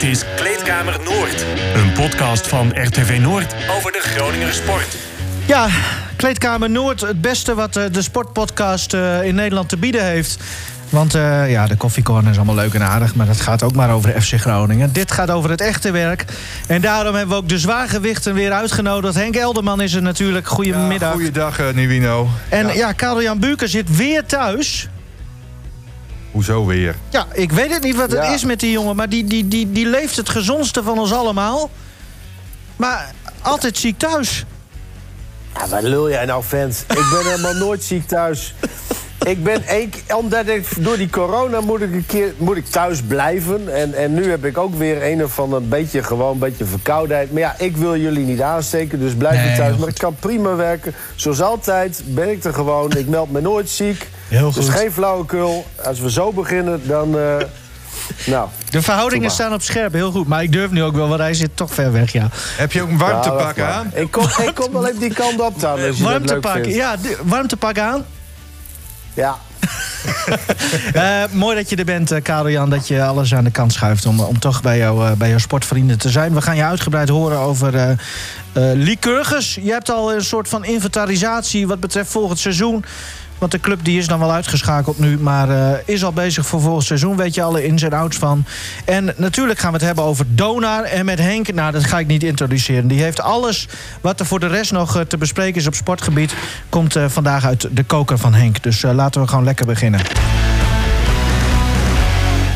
Dit is Kleedkamer Noord. Een podcast van RTV Noord over de Groninger sport. Ja, Kleedkamer Noord, het beste wat eh, de sportpodcast eh, in Nederland te bieden heeft. Want uh, ja, de koffiecorner is allemaal leuk en aardig... maar dat gaat ook maar over FC Groningen. Dit gaat over het echte werk. En daarom hebben we ook de zwaargewichten weer uitgenodigd. Henk Elderman is er natuurlijk. Goedemiddag. Ja, goeiedag, uh, Nivino. En ja, ja Karel-Jan Buker zit weer thuis. Hoezo weer? Ja, ik weet het niet wat het is met die jongen... maar die, die, die, die leeft het gezondste van ons allemaal. Maar altijd ziek thuis. Ja, wat lul jij nou, vent? Ik ben helemaal nooit ziek thuis. Ik ben één omdat ik door die corona moet ik een keer moet ik thuis blijven. En, en nu heb ik ook weer een of ander beetje gewoon een beetje verkoudheid. Maar ja, ik wil jullie niet aansteken, dus blijf nee, thuis. Maar ik kan prima werken. Zoals altijd ben ik er gewoon. Ik meld me nooit ziek. Heel goed. Dus geen flauwekul. Als we zo beginnen, dan. Uh, nou, de verhoudingen staan op scherp, heel goed. Maar ik durf nu ook wel, want hij zit toch ver weg, ja. Heb je ook een warmtepak ja, aan? Ik kom, ik kom wel even die kant op staan. Warmtepak, ja, warmtepak aan. Ja. uh, mooi dat je er bent, uh, Karel Jan. Dat je alles aan de kant schuift om, om toch bij, jou, uh, bij jouw sportvrienden te zijn. We gaan je uitgebreid horen over uh, Lycurgus. Je hebt al een soort van inventarisatie wat betreft volgend seizoen. Want de club die is dan wel uitgeschakeld nu, maar uh, is al bezig voor volgend seizoen. Weet je alle ins en outs van. En natuurlijk gaan we het hebben over Donar. En met Henk, nou dat ga ik niet introduceren. Die heeft alles wat er voor de rest nog uh, te bespreken is op sportgebied. Komt uh, vandaag uit de koker van Henk. Dus laten we gewoon lekker beginnen.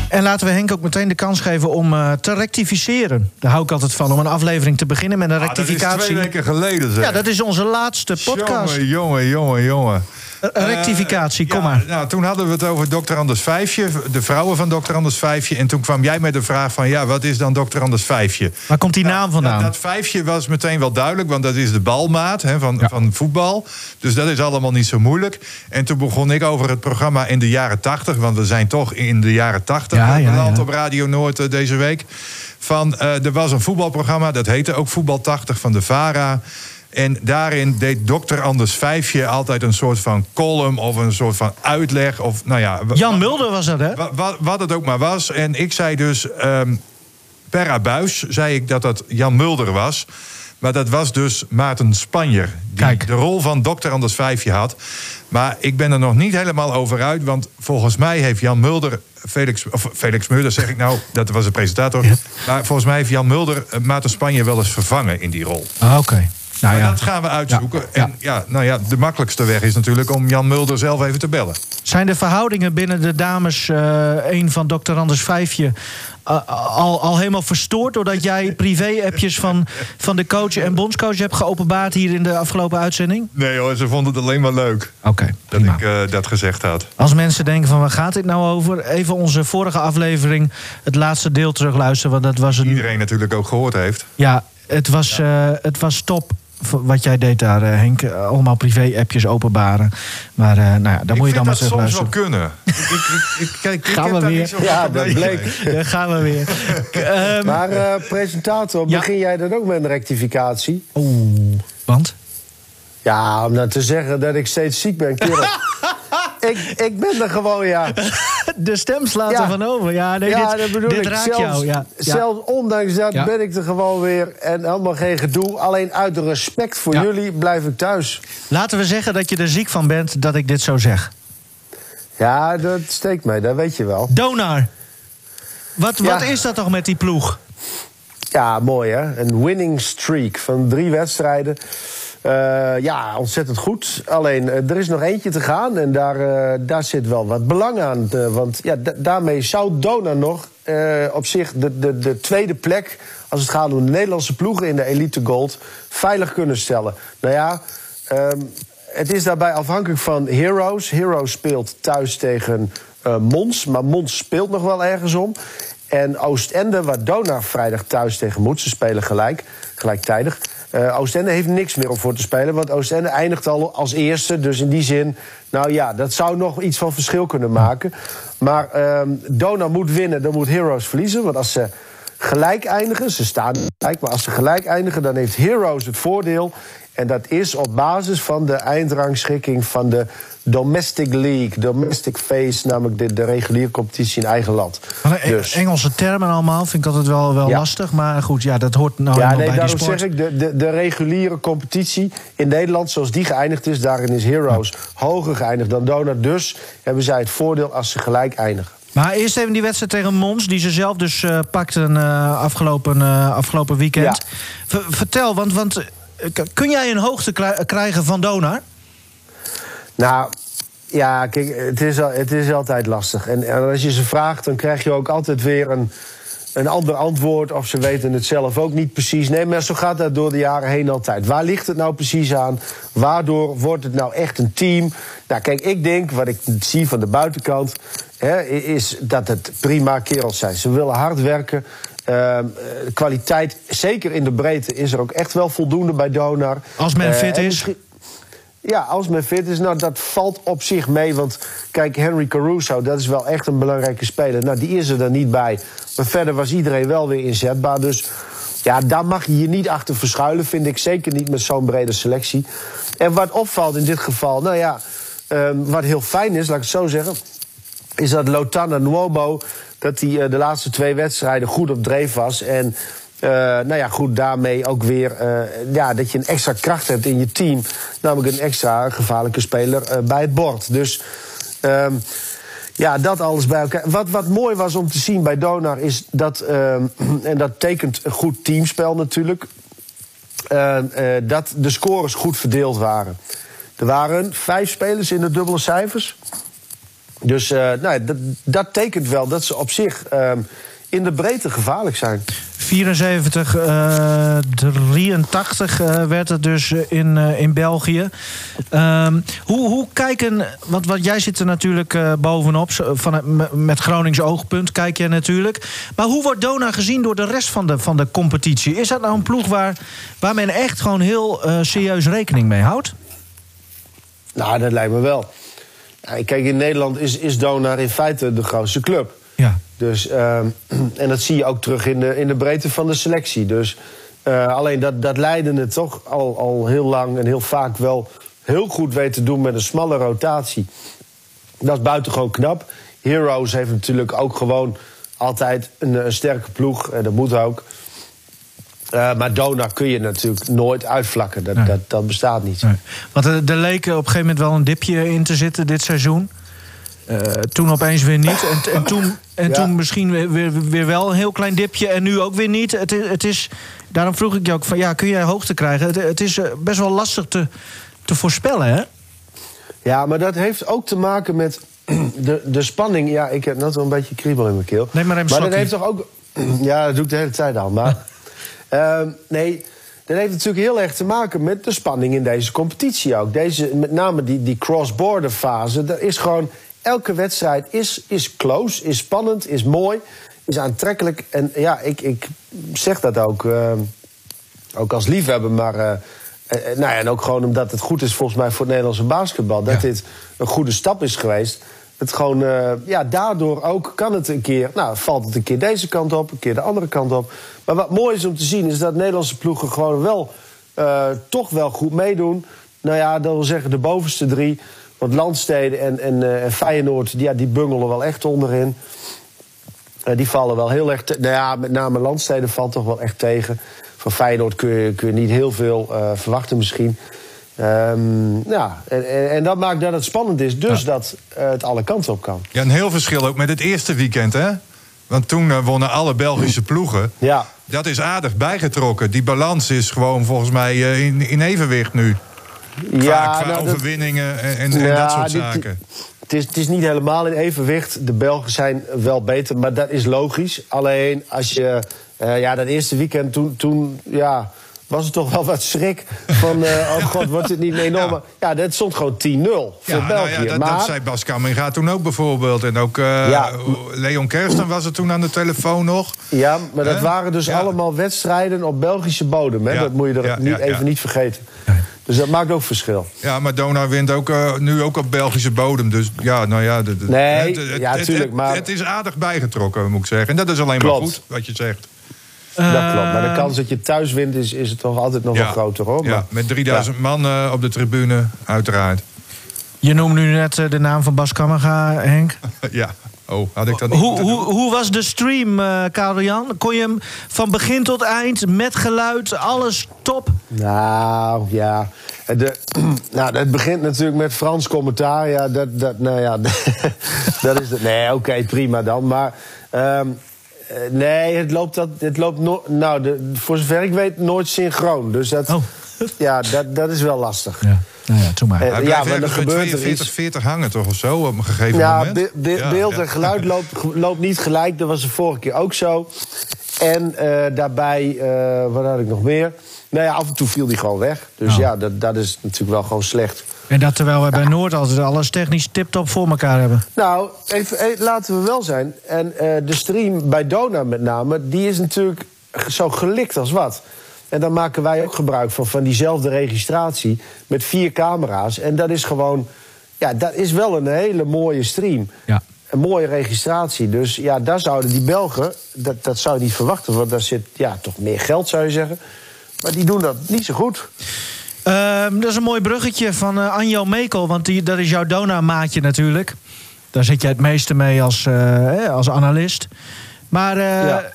En laten we Henk ook meteen de kans geven om uh, te rectificeren. Daar hou ik altijd van, om een aflevering te beginnen met een ah, rectificatie. Dat is twee weken geleden, zeg. Ja, dat is onze laatste podcast. Jongen, jongen, jongen, jongen. Een rectificatie, kom maar. Nou, toen hadden we het over dokter Anders Vijfje, de vrouwen van dokter Anders Vijfje. En toen kwam jij met de vraag van, ja, wat is dan dokter Anders Vijfje? Waar komt die naam nou, vandaan? Dat, vijfje was meteen wel duidelijk, want dat is de balmaat hè, van, ja. van voetbal. Dus dat is allemaal niet zo moeilijk. En toen begon ik over het programma in de jaren tachtig, want we zijn toch in de jaren tachtig ja, ja, op Radio Noord uh, deze week. Van, uh, er was een voetbalprogramma, dat heette ook Voetbal 80 van de VARA. En daarin deed dokter Anders Vijfje altijd een soort van column of een soort van uitleg. Of, nou ja, Jan Mulder was dat, hè? Wat, wat het ook maar was. En ik zei dus, um, per abuis zei ik dat dat Jan Mulder was. Maar dat was dus Maarten Spanjer. Die Kijk. de rol van dokter Anders Vijfje had. Maar ik ben er nog niet helemaal over uit. Want volgens mij heeft Jan Mulder. Felix, of Felix Mulder zeg ik nou, dat was de presentator. Ja. Maar volgens mij heeft Jan Mulder Maarten Spanjer wel eens vervangen in die rol. Ah, Oké. Okay. Nou, ja. dat gaan we uitzoeken. Ja, en ja, nou ja, de makkelijkste weg is natuurlijk om Jan Mulder zelf even te bellen. Zijn de verhoudingen binnen de dames uh, een van dokter Anders Vijfje uh, al, al helemaal verstoord... doordat jij privé-appjes van, van de coach en bondscoach hebt geopenbaard... hier in de afgelopen uitzending? Nee hoor, ze vonden het alleen maar leuk. Oké, okay, Dat ik uh, dat gezegd had. Als mensen denken van waar gaat dit nou over... even onze vorige aflevering, het laatste deel terugluisteren. Want dat was een... Iedereen natuurlijk ook gehoord heeft. Ja, het was, ja. Het was top wat jij deed daar, uh, Henk. Allemaal privé-appjes openbaren. Maar uh, nou ja, daar moet je dan maar terug luisteren. soms wel kunnen. ik, ik, ik, kijk, gaan we weer. Ja, dat bleek. Daar gaan we weer. maar uh, presentator, ja. begin jij dan ook met een rectificatie? Oeh, want? Ja, om dan te zeggen dat ik steeds ziek ben, kerel. ik, ik ben er gewoon, ja. De stem slaat Ja. er van over. Ja, nee, ja, dit, dat bedoel dit ik. raakt zelfs, jou. Ja. Zelfs ondanks dat ben ik er gewoon weer. En helemaal geen gedoe. Alleen uit respect voor jullie blijf ik thuis. Laten we zeggen dat je er ziek van bent dat ik dit zo zeg. Ja, dat steekt mij, dat weet je wel. Donar. Wat, wat is dat toch met die ploeg? Ja, mooi hè. Een winning streak van drie wedstrijden. Eh, ja, ontzettend goed. Alleen, eh, er is nog eentje te gaan en daar, eh, daar zit wel wat belang aan. Want ja, da- daarmee zou Dona nog op zich de, de, de tweede plek... als het gaat om de Nederlandse ploegen in de Elite Gold... veilig kunnen stellen. Nou ja, ehm, het is daarbij afhankelijk van Heroes. Heroes speelt thuis tegen Mons, maar Mons speelt nog wel ergens om. En Oostende, waar Donar vrijdag thuis tegen moet, ze spelen gelijk, gelijktijdig. Eh, Oostende heeft niks meer om voor te spelen, want Oostende eindigt al als eerste. Dus in die zin, nou ja, dat zou nog iets van verschil kunnen maken. Maar ehm Donar moet winnen, dan moet Heroes verliezen. Want als ze gelijk eindigen, ze staan gelijk, maar als ze gelijk eindigen, dan heeft Heroes het voordeel. En dat is op basis van de eindrangschikking van de Domestic League, Domestic Phase, namelijk de, de reguliere competitie in eigen land. De Dus- Engelse termen allemaal vind ik altijd wel, wel Ja. lastig. Maar goed, ja, dat hoort nou Ja, nee, bij die daarom sport. zeg ik, de, de, de reguliere competitie in Nederland, zoals die geëindigd is, daarin is Heroes hoger geëindigd dan Donor. Dus hebben zij het voordeel als ze gelijk eindigen. Maar eerst even die wedstrijd tegen Mons, die ze zelf dus eh, pakten eh, afgelopen, eh, afgelopen weekend. Ja. Vertel, want, want kun jij een hoogte kri- krijgen van Donar? Nou, ja, kijk, het is, het is altijd lastig. En, en als je ze vraagt, dan krijg je ook altijd weer een, een ander antwoord. Of ze weten het zelf ook niet precies. Nee, maar zo gaat dat door de jaren heen altijd. Waar ligt het nou precies aan? Waardoor wordt het nou echt een team? Nou, kijk, ik denk, wat ik zie van de buitenkant... Hè, is dat het prima kerels zijn. Ze willen hard werken. Ehm, eh, kwaliteit, zeker in de breedte, is er ook echt wel voldoende bij Donar. Als men Eh, fit is. Ja, als men fit is, nou, dat valt op zich mee. Want kijk, Henry Caruso, dat is wel echt een belangrijke speler. Nou, die is er dan niet bij. Maar verder was iedereen wel weer inzetbaar. Dus ja, daar mag je je niet achter verschuilen, vind ik. Zeker niet met zo'n brede selectie. En wat opvalt in dit geval, nou ja, ehm, wat heel fijn is, laat ik het zo zeggen... is dat Lotana Nuomo, dat hij eh, de laatste twee wedstrijden goed op dreef was. En eh, nou ja, goed, daarmee ook weer eh, ja, dat je een extra kracht hebt in je team. Namelijk een extra gevaarlijke speler eh, bij het bord. Dus ehm, ja, dat alles bij elkaar. Wat, wat mooi was om te zien bij Donar is dat, ehm, en dat tekent een goed teamspel natuurlijk, eh, eh, dat de scores goed verdeeld waren. Er waren vijf spelers in de dubbele cijfers. Dus nou, dat, dat tekent wel dat ze op zich ehm, in de breedte gevaarlijk zijn. 74, eh 83 eh, werd het dus eh, in, in België. Ehm, hoe, hoe kijken, want, want jij zit er natuurlijk bovenop, van, met Gronings oogpunt kijk je natuurlijk. Maar hoe wordt Dona gezien door de rest van de, van de competitie? Is dat nou een ploeg waar, waar men echt gewoon heel serieus rekening mee houdt? Nou, dat lijkt me wel. Kijk, in Nederland is, is Donar in feite de grootste club. Ja. Dus, ehm, en dat zie je ook terug in de, in de breedte van de selectie. Dus eh, alleen dat, dat Leiden het toch al, al heel lang en heel vaak wel heel goed weet te doen met een smalle rotatie. Dat is buitengewoon knap. Heroes heeft natuurlijk ook gewoon altijd een, een sterke ploeg. En dat moet ook. Eh, maar Donar kun je natuurlijk nooit uitvlakken. Dat, Nee. dat, dat bestaat niet. Nee. Want er, er leek op een gegeven moment wel een dipje in te zitten dit seizoen. Eh, toen opeens weer niet. En, en, toen, en Ja. toen misschien weer, weer, weer wel een heel klein dipje. En nu ook weer niet. Het, het is, daarom vroeg ik je ook van ja, kun jij hoogte krijgen? Het, het is eh, best wel lastig te, te voorspellen, hè? Ja, maar dat heeft ook te maken met de, de spanning. Ja, ik heb net wel een beetje kriebel in mijn keel. Neem maar Maar dat heeft toch ook... Ja, dat doe ik de hele tijd al. Maar ehm, nee, dat heeft natuurlijk heel erg te maken met de spanning in deze competitie ook. Deze, met name die, die cross-border fase. Dat is gewoon... Elke wedstrijd is, is close, is spannend, is mooi, is aantrekkelijk. En ja, ik, ik zeg dat ook, ehm, ook als liefhebber, maar... eh, eh, eh, nou ja, en ook gewoon omdat het goed is volgens mij voor het Nederlandse basketbal. Dat Ja. dit een goede stap is geweest. Het gewoon, eh, ja, daardoor ook kan het een keer, nou, valt het een keer deze kant op, een keer de andere kant op. Maar wat mooi is om te zien, is dat Nederlandse ploegen gewoon wel, eh, toch wel goed meedoen. Nou ja, dat wil zeggen de bovenste drie. Want Landsteden en, en, eh, en Feyenoord, die, ja, die bungelen wel echt onderin. Eh, die vallen wel heel erg. te- nou ja, met name Landsteden valt toch wel echt tegen. Van Feyenoord kun je, kun je niet heel veel eh, verwachten misschien. Ehm, ja, en, en, en dat maakt dat het spannend is. Dus dat het alle kanten op kan. Ja, een heel verschil ook met het eerste weekend, hè? Want toen wonnen alle Belgische ploegen. Ja. Dat is aardig bijgetrokken. Die balans is gewoon volgens mij in, in evenwicht nu. Qua, qua nou, overwinningen en, en, en Ja, dat soort dit- zaken. Het is, het is niet helemaal in evenwicht. De Belgen zijn wel beter, maar dat is logisch. Alleen als je. eh, ja, dat eerste weekend toen. toen ja, was het toch wel wat schrik. Van. eh, oh god, wordt het niet enorme. Ja, dat stond gewoon 10-0 voor Ja, België. nou ja, dat, maar, dat zei Bas Kamminga toen ook bijvoorbeeld. En ook eh, Ja. Leon Kersten was er toen aan de telefoon nog. Ja, maar dat waren dus Ja. allemaal wedstrijden op Belgische bodem. Hè? Ja, Dat moet je er ja, niet, ja, even ja. niet vergeten. Dus dat maakt ook verschil. Ja, maar Donar wint ook, eh, nu ook op Belgische bodem. Dus ja, nou ja... de- de- Nee, het, het- ja, het- tuurlijk, het- maar- Het is aardig bijgetrokken, moet ik zeggen. En dat is alleen Klopt. maar goed, wat je zegt. dat klopt. Maar de kans dat je thuis wint is, is het toch altijd nog wel groter hoor. Ja, met 3000 man eh, op de tribune, uiteraard. Je noemde nu net eh, de naam van Bas Kammerga, Henk. ja. Oh, had ik dat niet Hoe, hoe, hoe was de stream, eh Karel Jan? Kon je hem van begin tot eind met geluid, alles top? Nou, ja. De, nou, het begint natuurlijk met Frans commentaar. Ja, dat, dat, nou ja, dat is het. Nee, oké, prima dan. Maar ehm, eh, nee, het loopt, dat, het loopt no, nou, de, voor zover ik weet nooit synchroon. Dus dat, Oh. Ja, dat, dat is wel lastig. Ja, nou ja, toen maar. Eh, Hij ja, maar er gebeurt er 42, iets. 40 hangen toch of zo op een gegeven Ja, moment? be- be- Ja, beeld ja. en geluid loopt, loopt niet gelijk. Dat was de vorige keer ook zo. En eh, daarbij, eh, wat had ik nog meer? Nou ja, af en toe viel die gewoon weg. Dus Oh. ja, dat, dat is natuurlijk wel gewoon slecht. En dat terwijl we bij Noord altijd alles technisch tip-top voor elkaar hebben. Nou, even, laten we wel zijn. En eh, de stream bij Dona met name, die is natuurlijk zo gelikt als wat. En dan maken wij ook gebruik van, van diezelfde registratie met vier camera's. En dat is gewoon, ja, dat is wel een hele mooie stream. Ja. Een mooie registratie. Dus ja, daar zouden die Belgen, dat, dat zou je niet verwachten, want daar zit ja, toch meer geld, zou je zeggen. Maar die doen dat niet zo goed. Ehm, dat is een mooi bruggetje van eh, Anjo Mekel, want die, dat is jouw Dona-maatje natuurlijk. Daar zit jij het meeste mee als, eh, als analist. Maar eh, Ja.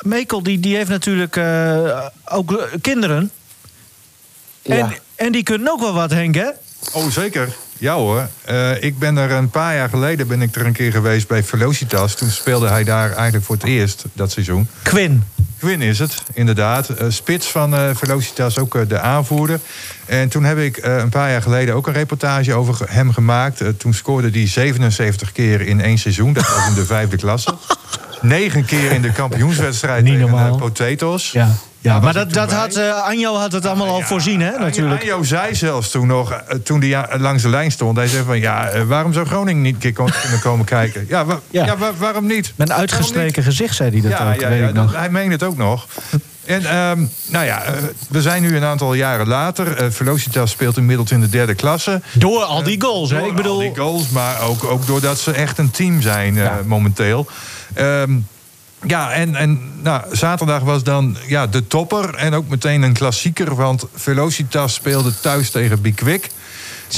Mekel die, die heeft natuurlijk eh, ook kinderen. En, Ja. en die kunnen ook wel wat, Henk, hè? Oh, zeker. Ja hoor. Eh, ik ben er een paar jaar geleden ben ik er een keer geweest bij Velocitas. Toen speelde hij daar eigenlijk voor het eerst dat seizoen. Quinn. Quinn is het, inderdaad. Eh, spits van eh, Velocitas, ook de aanvoerder. En toen heb ik eh, een paar jaar geleden ook een reportage over hem gemaakt. Toen scoorde hij 77 keer in één seizoen. Dat was in de vijfde klasse. Negen keer in de kampioenswedstrijd Niet tegen eh, normaal. Potatoes. Ja, ja maar dat, dat had, eh, Anjo had het allemaal al Ja, voorzien, hè, natuurlijk. Anjo zei zelfs toen nog, eh, toen hij langs de lijn stond... hij zei van, ja, waarom zou Groningen niet een keer kunnen komen kijken? Ja, wa- Ja. ja. wa- waarom niet? Met een uitgestreken gezicht zei hij dat Ja, ook, ja, weet ik nog. hij meent het ook nog. En ehm, nou ja, we zijn nu een aantal jaren later. Eh, Velocitas speelt inmiddels in de derde klasse. Door al die goals, hè? Ik bedoel... al die goals, maar ook, ook doordat ze echt een team zijn momenteel. Ehm, ja, en, en nou, zaterdag was dan ja, de topper. En ook meteen een klassieker, want Velocitas speelde thuis tegen Bikwik.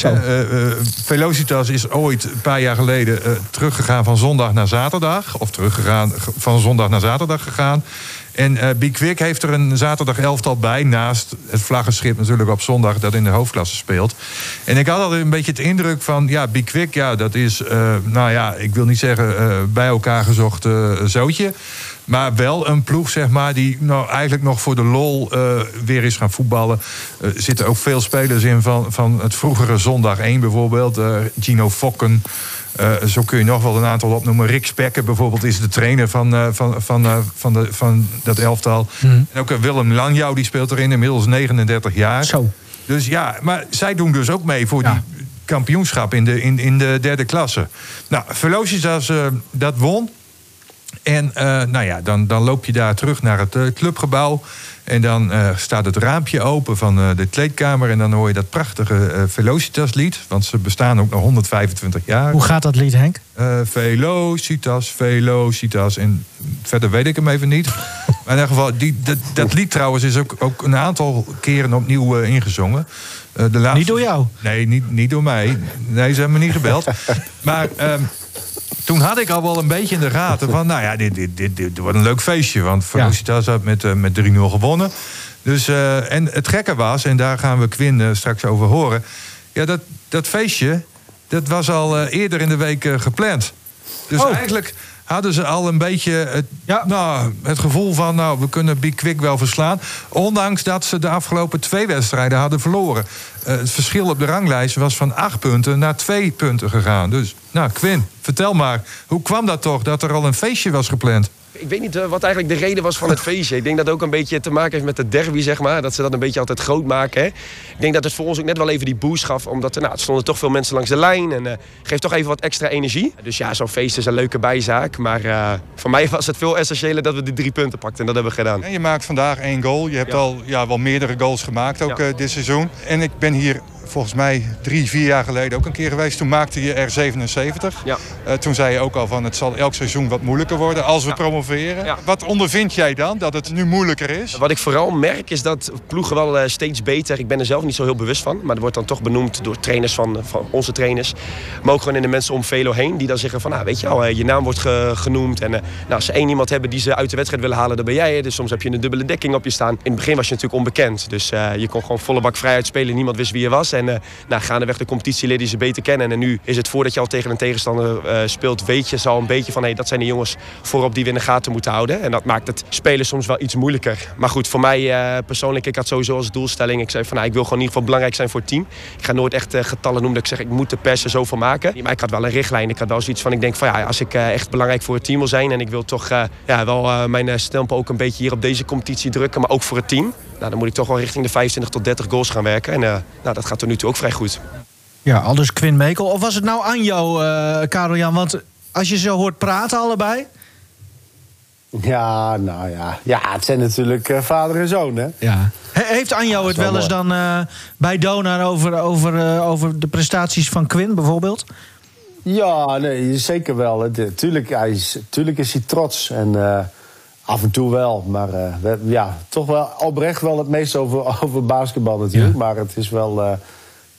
Eh, eh, eh, Velocitas is ooit een paar jaar geleden teruggegaan van zondag naar zaterdag. Of teruggegaan ge- van zondag naar zaterdag gegaan. En eh Bikwik heeft er een zaterdag elftal bij. Naast het vlaggenschip natuurlijk op zondag dat in de hoofdklasse speelt. En ik had altijd een beetje het indruk van... ja, Bikwik, ja, dat is, eh, nou ja, ik wil niet zeggen eh, bij elkaar gezocht zootje. Maar wel een ploeg, zeg maar, die nou eigenlijk nog voor de lol weer is gaan voetballen. Er zitten ook veel spelers in van, van het vroegere Zondag 1 bijvoorbeeld. Gino Fokken. Eh, zo kun je nog wel een aantal opnoemen. Rick Spekker bijvoorbeeld is de trainer van, eh, van, van, eh, van, de, van dat elftal. En ook Willem Lanjouw, die speelt erin, inmiddels 39 jaar. Zo. Dus ja, maar zij doen dus ook mee voor Ja. die kampioenschap in de, in, in de derde klasse. Nou, Velocitas dat won. En nou ja, dan, dan loop je daar terug naar het clubgebouw. En dan eh, staat het raampje open van eh, de kleedkamer. En dan hoor je dat prachtige eh, Velocitas-lied. Want ze bestaan ook nog 125 jaar. Hoe gaat dat lied, Henk? Velocitas, Velocitas. En verder weet ik hem even niet. Maar in ieder geval, die, dat, dat lied trouwens is ook, ook een aantal keren opnieuw ingezongen. De laatste... Niet door jou? Nee, niet, niet door mij. Nee, ze hebben me niet gebeld. maar ehm, toen had ik al wel een beetje in de gaten van... nou ja, dit, dit, dit, dit wordt een leuk feestje. Want Velocitas had met, eh, met 3-0 gewonnen. Dus, eh, en het gekke was, en daar gaan we Quinn eh, straks over horen... ja, dat, dat feestje, dat was al eerder in de week gepland. Dus Oh. eigenlijk hadden ze al een beetje het, Ja. nou, het gevoel van... nou, we kunnen Big Quick wel verslaan. Ondanks dat ze de afgelopen twee wedstrijden hadden verloren. Eh, het verschil op de ranglijst was van acht punten naar twee punten gegaan. Dus, nou, Quinn, vertel maar. Hoe kwam dat toch dat er al een feestje was gepland? Ik weet niet eh, wat eigenlijk de reden was van het feestje. Ik denk dat het ook een beetje te maken heeft met de derby, zeg maar. Dat ze dat een beetje altijd groot maken. Hè. Ik denk dat het voor ons ook net wel even die boost gaf. Omdat er, nou, er stonden toch veel mensen langs de lijn. En eh geeft toch even wat extra energie. Dus ja, zo'n feest is een leuke bijzaak. Maar eh, voor mij was het veel essentiëler dat we die drie punten pakten. En dat hebben we gedaan. En je maakt vandaag één goal. Je hebt Ja. al ja, wel meerdere goals gemaakt ook Ja. dit seizoen. En ik ben hier volgens mij drie, vier jaar geleden ook een keer geweest. Toen maakte je er 77. Ja. Eh, toen zei je ook al van het zal elk seizoen wat moeilijker worden als we promoveren. Ja. Wat ondervind jij dan dat het nu moeilijker is? Wat ik vooral merk is dat ploegen wel eh, steeds beter. Ik ben er zelf niet zo heel bewust van. Maar er wordt dan toch benoemd door trainers van, van onze trainers. Maar ook gewoon in de mensen om Velo heen. Die dan zeggen van, nou, weet je eh, je naam wordt ge- genoemd. En eh, nou, als ze één iemand hebben die ze uit de wedstrijd willen halen, dan ben jij. Dus soms heb je een dubbele dekking op je staan. In het begin was je natuurlijk onbekend. Dus eh, je kon gewoon volle bak vrijheid spelen. Niemand wist wie je was. En eh nou, gaandeweg de competitie leerde je ze beter kennen. En nu is het voordat je al tegen een tegenstander eh, speelt, weet je al een beetje van... Hey, dat zijn de jongens voorop die we in de gaten moeten houden. En dat maakt het spelen soms wel iets moeilijker. Maar goed, voor mij eh, persoonlijk, ik had sowieso als doelstelling... ik zei van, nou, ik wil gewoon in ieder geval belangrijk zijn voor het team. Ik ga nooit echt getallen noemen dat ik zeg, ik moet de persen zoveel maken. Maar ik had wel een richtlijn. Ik had wel zoiets van, ik denk van, ja, als ik echt belangrijk voor het team wil zijn... en ik wil toch ja, wel mijn stempel ook een beetje hier op deze competitie drukken... maar ook voor het team. Nou, dan moet ik toch wel richting de 25 tot 30 goals gaan werken. En eh, nou, dat gaat er nu toe ook vrij goed. Ja, al dus Quinn Mekel. Of was het nou Anjo, eh Karel Jan? Want als je zo hoort praten allebei... Ja, nou ja. Ja, het zijn natuurlijk eh, vader en zoon, hè? Ja. heeft Anjo het wel wel eens dan eh, bij Donar over, over, eh, over de prestaties van Quinn bijvoorbeeld? Ja, nee, zeker wel. Tuurlijk, hij is, tuurlijk is hij trots. En eh, af en toe wel. Maar eh, we- ja, toch wel oprecht wel het meest over, over basketbal natuurlijk. Ja. Maar het is wel... eh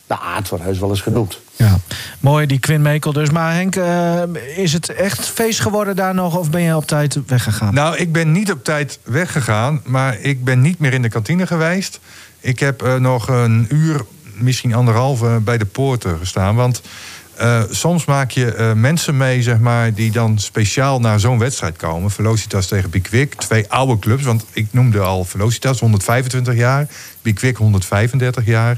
nou, het wordt heus wel eens genoemd. Ja. Mooi, die Quinn Mekel dus. Maar Henk, eh, is het echt feest geworden daar nog... of ben je op tijd weggegaan? Nou, ik ben niet op tijd weggegaan, maar ik ben niet meer in de kantine geweest. Ik heb eh, nog een uur, misschien anderhalve, bij de poorten gestaan. Want eh, soms maak je eh, mensen mee, zeg maar, die dan speciaal naar zo'n wedstrijd komen. Velocitas tegen Pickwick, twee oude clubs. Want ik noemde al Velocitas, 125 jaar. Pickwick, 135 jaar.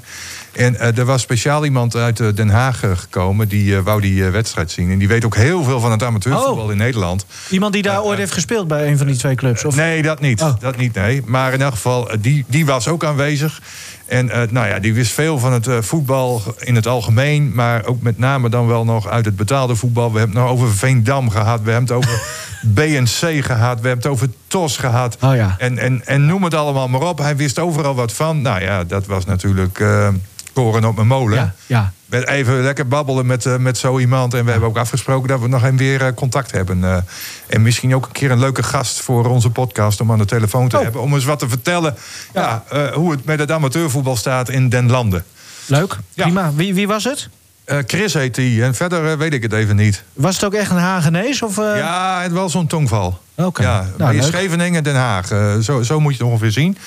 En eh, er was speciaal iemand uit Den Haag gekomen... die wou die wedstrijd zien. En die weet ook heel veel van het amateurvoetbal Oh. in Nederland. Iemand die daar ooit heeft gespeeld bij een van die twee clubs? Of? Nee, dat niet. Oh. Dat niet, nee. Maar in elk geval, die, die was ook aanwezig. En eh, nou ja, die wist veel van het eh, voetbal in het algemeen. Maar ook met name dan wel nog uit het betaalde voetbal. We hebben het nog over Veendam gehad. We hebben het over BNC gehad. We hebben het over TOS gehad. Oh ja. En, en, en noem het allemaal maar op. Hij wist overal wat van. Nou ja, dat was natuurlijk eh, koren op mijn molen. Ja, ja. Met even lekker babbelen met, eh, met zo iemand. En we hebben ook afgesproken dat we nog even weer eh, contact hebben. Eh, en misschien ook een keer een leuke gast voor onze podcast om aan de telefoon te Oh. hebben. Om eens wat te vertellen ja. hoe het met het amateurvoetbal staat in den landen. Leuk, prima. Wie, wie was het? Eh, Chris heet hij. En verder eh, weet ik het even niet. Was het ook echt een Hagenees? Of, eh? Ja, het wel zo'n tongval. Oké. Ja, Nou, bij. Scheveningen, Den Haag. Zo, zo moet je het ongeveer zien.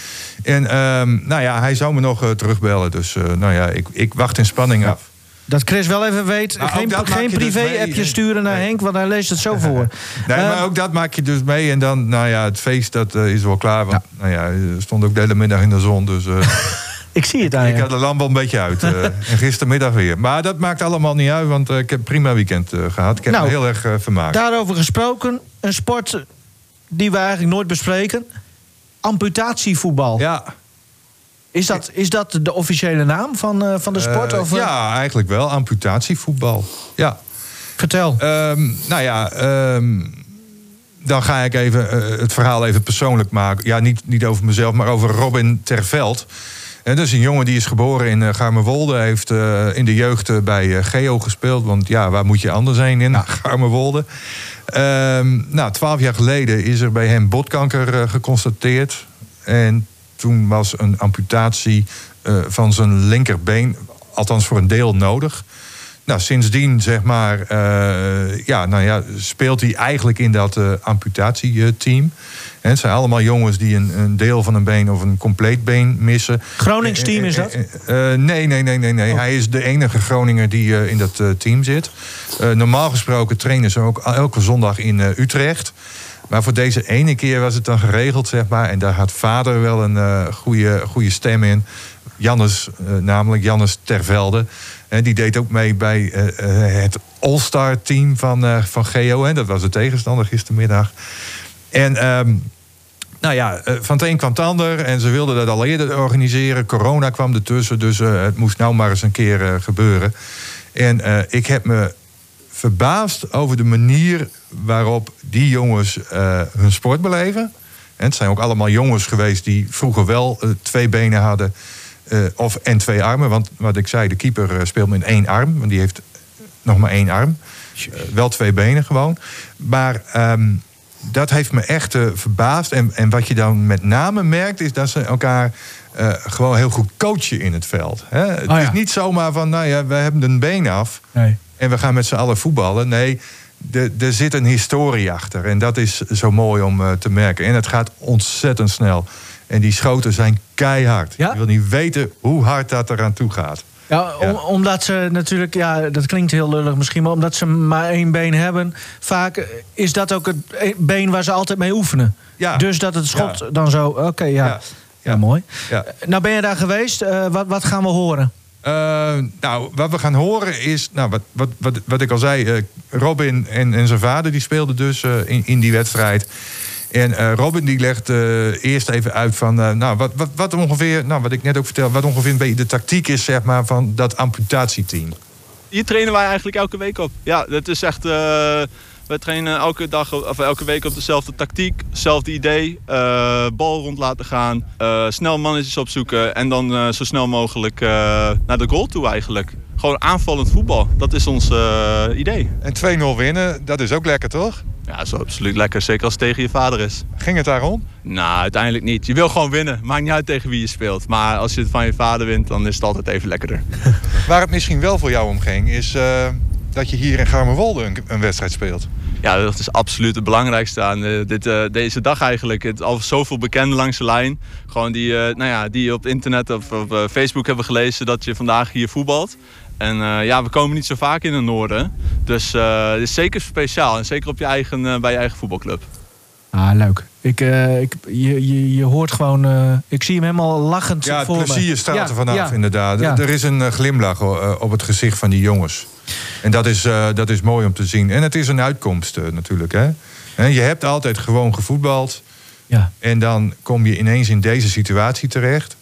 En ehm, nou ja, hij zou me nog terugbellen. Dus nou ja, ik, ik wacht in spanning af. Dat Chris wel even weet. Nou, geen geen dus privé-appje sturen naar Nee. Henk, want hij leest het zo voor. Nee, maar ook dat maak je dus mee. En dan, nou ja, het feest dat is wel klaar. Want, nou ja, stond ook de hele middag in de zon. Dus ik zie het aan ik had de lamp wel een beetje uit. eh, en gistermiddag weer. Maar dat maakt allemaal niet uit, want eh, ik heb een prima weekend eh, gehad. Ik heb Nou, me heel erg vermaakt. Daarover gesproken, een sport die we eigenlijk nooit bespreken. Amputatievoetbal. Ja, Is, dat, is dat de officiële naam van, van de sport? of, ja, eigenlijk wel. Amputatievoetbal. Ja. Vertel. Ehm, nou ja, ehm, dan ga ik even het verhaal even persoonlijk maken. Ja, niet, niet over mezelf, maar over Robin Terveld. En dat is een jongen die is geboren in uh, Garmerwolde. Hij heeft eh, in de jeugd eh, bij eh, Geo gespeeld. Want ja, waar moet je anders zijn in Garmerwolde? Ehm, nou, twaalf jaar geleden is er bij hem botkanker eh, geconstateerd. En toen was een amputatie eh, van zijn linkerbeen, althans voor een deel, nodig. Nou, sindsdien, zeg maar, eh, ja, nou ja, speelt hij eigenlijk in dat eh, amputatieteam. En het zijn allemaal jongens die een, een deel van een been of een compleet been missen. Gronings team is dat? Eh, eh, eh, nee, nee, nee, nee. nee. Hij is de enige Groninger die eh, in dat eh, team zit. Eh, normaal gesproken trainen ze ook elke zondag in eh, Utrecht. Maar voor deze ene keer was het dan geregeld, zeg maar. En daar had vader wel een eh, goede, goede stem in. Jannes, eh, namelijk Jannes Tervelde. En die deed ook mee bij eh, eh, het All-Star team van, eh, van Geo. Hè. Dat was de tegenstander gistermiddag. En ehm, nou ja, eh, van het een kwam het ander. En ze wilden dat al eerder organiseren. Corona kwam ertussen. Dus eh, het moest nou maar eens een keer eh, gebeuren. En ik heb me verbaasd over de manier waarop die jongens hun sport beleven. En het zijn ook allemaal jongens geweest die vroeger wel twee benen hadden. of en twee armen. Want wat ik zei, de keeper speelt met één arm. Want die heeft nog maar één arm. Wel twee benen gewoon. Maar ehm, dat heeft me echt eh, verbaasd. En, en wat je dan met name merkt, is dat ze elkaar eh, gewoon heel goed coachen in het veld. Hè? Het Oh ja. is niet zomaar van, nou ja, we hebben een been af. Nee. En we gaan met z'n allen voetballen. Nee, er zit een historie achter. En dat is zo mooi om eh, te merken. En het gaat ontzettend snel. En die schoten zijn keihard. Ja? Je wil niet weten hoe hard dat eraan toe gaat. Ja, om- Ja. omdat ze natuurlijk, ja, dat klinkt heel lullig misschien, maar omdat ze maar één been hebben, vaak eh, is dat ook het e- been waar ze altijd mee oefenen. Ja. Dus dat het schot dan zo, oké, ja. Ja. ja. mooi. Ja. Nou ben je daar geweest, Eh, wat, wat gaan we horen? Eh, nou, wat we gaan horen is, nou, wat, wat, wat, wat ik al zei, eh, Robin en, en zijn vader die speelden dus eh, in, in die wedstrijd. En eh, Robin die legt eh, eerst even uit van, eh, nou, wat, wat, wat ongeveer, nou, wat ik net ook vertelde, wat ongeveer een beetje de tactiek is, zeg maar, van dat amputatieteam. Hier trainen wij eigenlijk elke week op. Ja, dat is echt. We trainen elke dag of elke week op dezelfde tactiek, hetzelfde idee. eh, bal rond laten gaan, eh, snel mannetjes opzoeken en dan eh, zo snel mogelijk naar de goal toe eigenlijk. Gewoon aanvallend voetbal, dat is ons idee. En 2-0 winnen, dat is ook lekker, toch? Ja, dat is absoluut lekker, zeker als het tegen je vader is. Ging het daarom? Nou, uiteindelijk niet. Je wil gewoon winnen. Maakt niet uit tegen wie je speelt. Maar als je het van je vader wint, dan is het altijd even lekkerder. Waar het misschien wel voor jou om ging, is dat je hier in Garmerwolde een, een wedstrijd speelt. Ja, dat is absoluut het belangrijkste aan eh, dit, eh, deze dag eigenlijk. Het, al zoveel bekenden langs de lijn. Gewoon die, eh, nou ja, die op internet of op Facebook hebben gelezen dat je vandaag hier voetbalt. En eh, ja, we komen niet zo vaak in het noorden. Dus eh, het is zeker speciaal. En zeker op je eigen, bij je eigen voetbalclub. Ah, leuk. Ik, eh, ik, je, je, je hoort gewoon, eh, ik zie hem helemaal lachend Ja, het voor me. plezier straalt Ja, er vanaf, ja. inderdaad. Ja. Er is een glimlach op het gezicht van die jongens. En dat is, eh, dat is mooi om te zien. En het is een uitkomst eh, natuurlijk. Hè? En je hebt altijd gewoon gevoetbald. Ja. En dan kom je ineens in deze situatie terecht.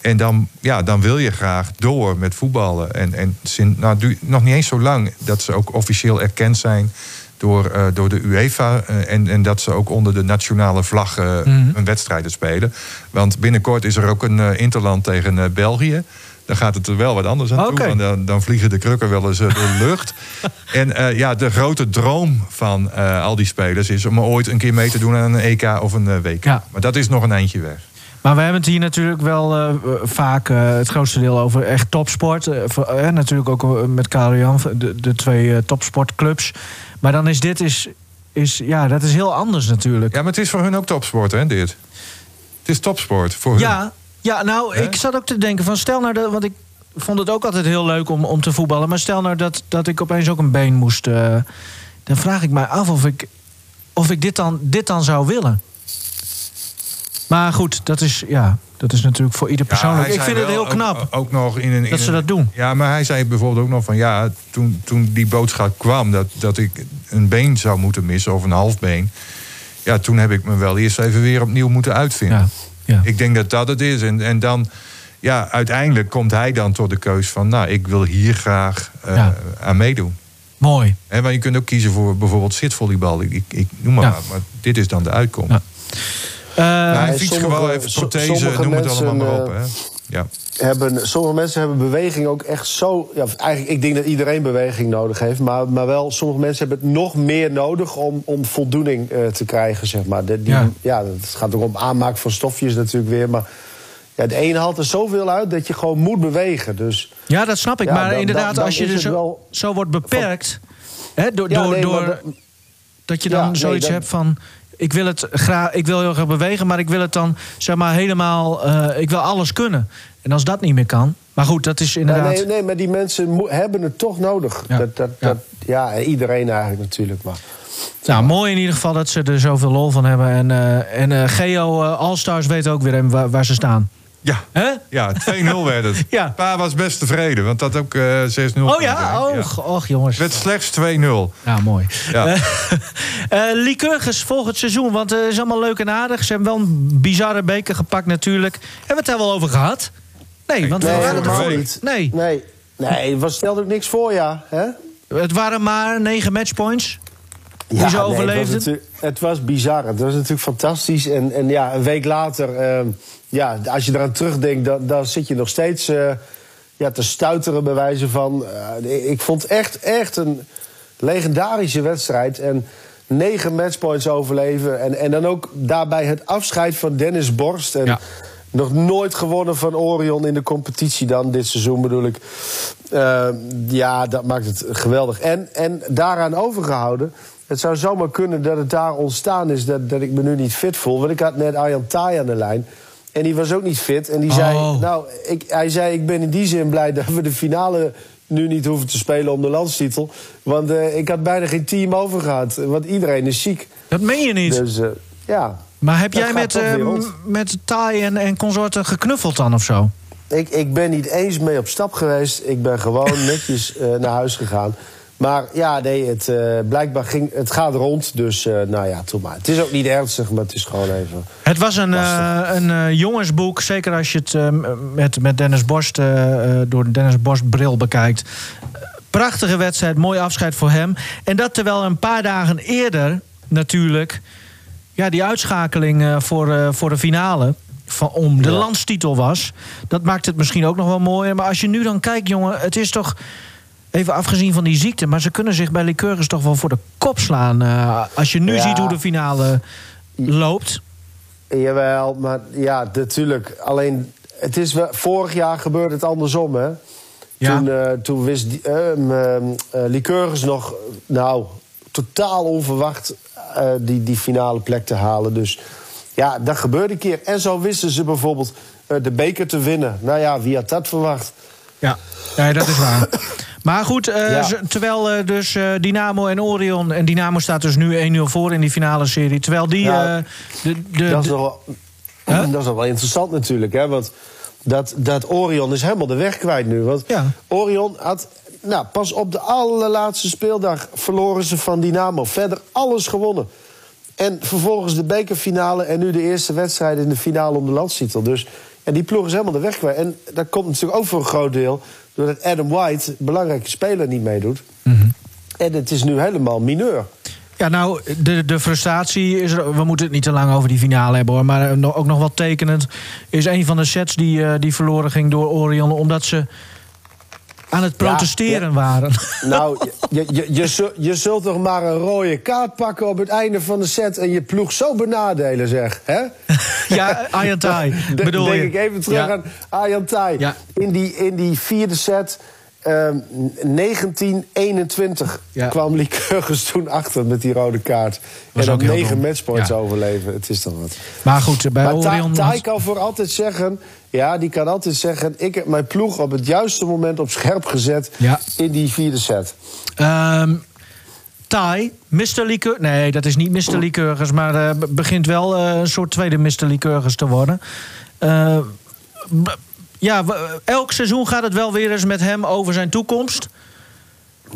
En dan, ja, dan wil je graag door met voetballen. En, en nou, nog niet eens zo lang dat ze ook officieel erkend zijn door, eh, door de UEFA. en, en dat ze ook onder de nationale vlag eh, Mhm. een wedstrijden spelen. Want binnenkort is er ook een interland tegen België. Dan gaat het er wel wat anders aan toe. Want dan, dan vliegen de krukken wel eens eh, door de lucht. en eh, ja, de grote droom van eh, al die spelers is om ooit een keer mee te doen aan een EK of een eh, WK. Ja. Maar dat is nog een eindje weg. Maar we hebben het hier natuurlijk wel eh, vaak eh, het grootste deel over echt topsport. Eh, voor- eh, natuurlijk ook eh, met Karel Jan, de, de twee eh, topsportclubs. Maar dan is dit is, is, ja, dat is heel anders natuurlijk. Ja, maar het is voor hun ook topsport, hè, dit? Het is topsport voor hun. Ja, ja nou, ik zat ook te denken van stel nou, dat, want ik vond het ook altijd heel leuk om, om te voetballen. Maar stel nou dat, dat ik opeens ook een been moest. eh, dan vraag ik mij af of ik, of ik dit, dan, dit dan zou willen. Maar goed, dat is, ja, dat is natuurlijk voor ieder persoonlijk. ik vind het heel knap. Ook, ook nog in een, in Dat ze dat doen. Ja, maar hij zei bijvoorbeeld ook nog van... ja, toen, toen die boodschap kwam dat, dat ik een been zou moeten missen... of een half been... ja, toen heb ik me wel eerst even weer opnieuw moeten uitvinden. Ja, ja. Ik denk dat dat het is. En, en dan, ja, uiteindelijk komt hij dan tot de keus van... nou, ik wil hier graag eh, Ja. aan meedoen. Mooi. Hè, maar je kunt ook kiezen voor bijvoorbeeld zitvolleybal. Ik, ik, ik noem maar Ja. maar dit is dan de uitkomst. Ja. Eh, Maar hij fietst gewoon even prothese, sommige noem het allemaal maar mensen, op. Hè. Ja. Hebben, sommige mensen hebben beweging ook echt zo. Ja, eigenlijk, ik denk dat iedereen beweging nodig heeft. Maar, maar wel, sommige mensen hebben het nog meer nodig om, om voldoening eh, te krijgen. Zeg maar. De, die, Ja. ja. het gaat ook om aanmaak van stofjes natuurlijk weer. Maar ja, de ene haalt er zoveel uit dat je gewoon moet bewegen. Dus ja, dat snap ik. Ja, maar dan- inderdaad, dan- dan als je er het zo, zo wordt beperkt... Hè, door, Ja, door, nee, door dat- dat je dan zoiets hebt van... Ik wil, het graag, ik wil heel graag bewegen, maar ik wil het dan zeg maar helemaal... eh, ik wil alles kunnen. En als dat niet meer kan... Maar goed, dat is Ja, inderdaad... nee, nee, maar die mensen hebben het toch nodig. Ja. Dat, dat, Ja. dat, ja, iedereen eigenlijk natuurlijk. Maar. Nou, mooi in ieder geval dat ze er zoveel lol van hebben. En, eh, en eh, Geo eh, Allstars weet ook weer waar, waar ze staan. Ja, Hè? ja 2-0 werd het. Ja. Pa was best tevreden, want dat ook eh 6-0 Oh ja? Oh, och jongens. Het werd slechts 2-0. Ja, mooi. Ja. Lycurgus volgend seizoen, want het is allemaal leuk en aardig. Ze hebben wel een bizarre beker gepakt natuurlijk. Hebben we het daar wel over gehad? Nee, want we Nee, waren helemaal er niet. Nee, Nee, nee, was stelde ook niks voor, ja. Hè? het waren maar negen matchpoints. die ze nee, het, was overleefden? het was bizar. Het was natuurlijk fantastisch. En, en ja, een week later, ehm, ja, als je eraan terugdenkt, dan, dan zit je nog steeds eh, ja, te stuiteren bij wijze van. eh, ik vond echt, echt een legendarische wedstrijd. En negen matchpoints overleven. En, en dan ook daarbij het afscheid van Dennis Borst. En Ja. Nog nooit gewonnen van Orion in de competitie dan, dit seizoen bedoel ik. Eh, ja, dat maakt het geweldig. En, en daaraan overgehouden. Het zou zomaar kunnen dat het daar ontstaan is dat, dat ik me nu niet fit voel. Want ik had net Arjan Taai aan de lijn. En die was ook niet fit. En die zei, Oh. nou, ik, hij zei, ik ben in die zin blij dat we de finale nu niet hoeven te spelen om de landstitel. Want eh, ik had bijna geen team over gehad. Want iedereen is ziek. Dat meen je niet. Dus eh, ja, maar heb dat jij met, rond. met Thai en, en consorten geknuffeld dan of zo? Ik, ik ben niet eens mee op stap geweest. Ik ben gewoon netjes eh, naar huis gegaan. Maar ja, nee, het, eh, blijkbaar ging, het gaat rond. Dus nou ja, toen maar. Het is ook niet ernstig, maar het is gewoon even... Het was een, een jongensboek, zeker als je het met, met Dennis Borst, door de Dennis Borst bril bekijkt. Prachtige wedstrijd, mooi afscheid voor hem. En dat terwijl een paar dagen eerder natuurlijk ja, die uitschakeling eh, voor, eh, voor de finale van, om de Ja. landstitel was. Dat maakt het misschien ook nog wel mooier. Maar als je nu dan kijkt, jongen, het is toch... Even afgezien van die ziekte, maar ze kunnen zich bij Lycurgus toch wel voor de kop slaan. eh, als je nu Ja. ziet hoe de finale loopt. Jawel, maar ja, natuurlijk. Alleen, het is wel, vorig jaar gebeurde het andersom, hè? Ja. Toen, toen wist Lycurgus nog, nou, totaal onverwacht eh, die, die finale plek te halen. Dus ja, dat gebeurde een keer. En zo wisten ze bijvoorbeeld eh, de beker te winnen. Nou ja, wie had dat verwacht? Ja, nee, dat is waar. Maar goed, eh, Ja. terwijl dus eh, Dynamo en Orion... en Dynamo staat dus nu 1-0 voor in die finale serie. Terwijl die... Ja. de, de, Dat is, wel, dat is nog wel interessant natuurlijk, hè? Want dat, dat Orion is helemaal de weg kwijt nu. Want Ja. Orion had, nou, pas op de allerlaatste speeldag verloren ze van Dynamo. Verder alles gewonnen. En vervolgens de bekerfinale en nu de eerste wedstrijd in de finale om de landstitel. Dus en die ploeg is helemaal de weg kwijt. En dat komt natuurlijk ook voor een groot deel doordat Adam White, belangrijke speler, niet meedoet. Mhm. En het is nu helemaal mineur. ja, nou, de, de frustratie is er... We moeten het niet te lang over die finale hebben, hoor. Maar eh, ook nog wel tekenend... is een van de sets die, eh, die verloren ging door Orion... omdat ze aan het protesteren ja. waren. Nou, je, je, je, zult- je zult toch maar een rode kaart pakken op het einde van de set... en je ploeg zo benadelen, zeg. Hè? ja, De- bedoel denk je? ik even terug Ja. aan. Ja. In, die, in die vierde set, ehm 1921, Ja. kwam Lycurgus toen achter met die rode kaart. Was en dan negen matchpoints Ja. overleven. Het is toch wat. Maar goed, bij Maar Ta- Orion... Thai kan voor altijd zeggen... Ja, die kan altijd zeggen... ik heb mijn ploeg op het juiste moment op scherp gezet... Ja. in die vierde set. Ehm Thai, Mr. Liqueur... Nee, dat is niet Mr. Lycurgus, maar be- begint wel eh, een soort tweede Mr. Lycurgus te worden. B- ja, elk seizoen gaat het wel weer eens met hem over zijn toekomst.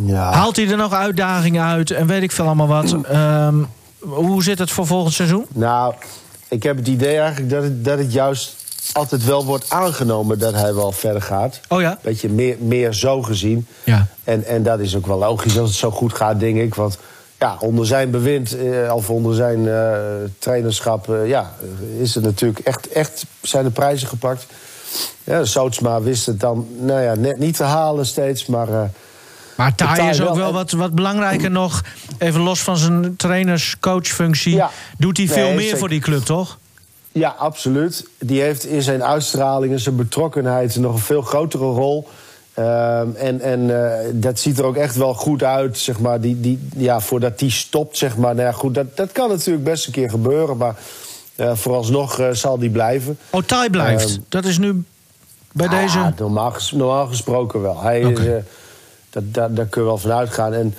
Ja. Haalt hij er nog uitdagingen uit en weet ik veel allemaal wat. Ehm, hoe zit het voor volgend seizoen? Nou, ik heb het idee eigenlijk dat het, dat het juist altijd wel wordt aangenomen dat hij wel verder gaat. Oh ja? Beetje meer, meer zo gezien. Ja. En, en dat is ook wel logisch als het zo goed gaat, denk ik. Want ja, onder zijn bewind, eh, of onder zijn eh, trainerschap, eh, ja, is het natuurlijk echt, echt zijn de prijzen gepakt. Ja, wist het dan nou ja, net niet te halen steeds, maar... eh, Maar is ook wel, wat, wat belangrijker nog. Even los van zijn trainers-coachfunctie. Ja. Doet hij veel meer zeker. voor die club, toch? Ja, absoluut. Die heeft in zijn uitstraling en zijn betrokkenheid nog een veel grotere rol. Ehm, en en eh, dat ziet er ook echt wel goed uit, zeg maar. Die, die, ja, voordat die stopt, zeg maar. Nou ja, goed, dat, dat kan natuurlijk best een keer gebeuren. Maar vooralsnog eh, zal die blijven. Oh, Thai blijft. Ehm, dat is nu bij Ah, deze... normaal, ges- normaal gesproken wel. Hij is, eh, dat, dat, daar kun je wel van uitgaan. En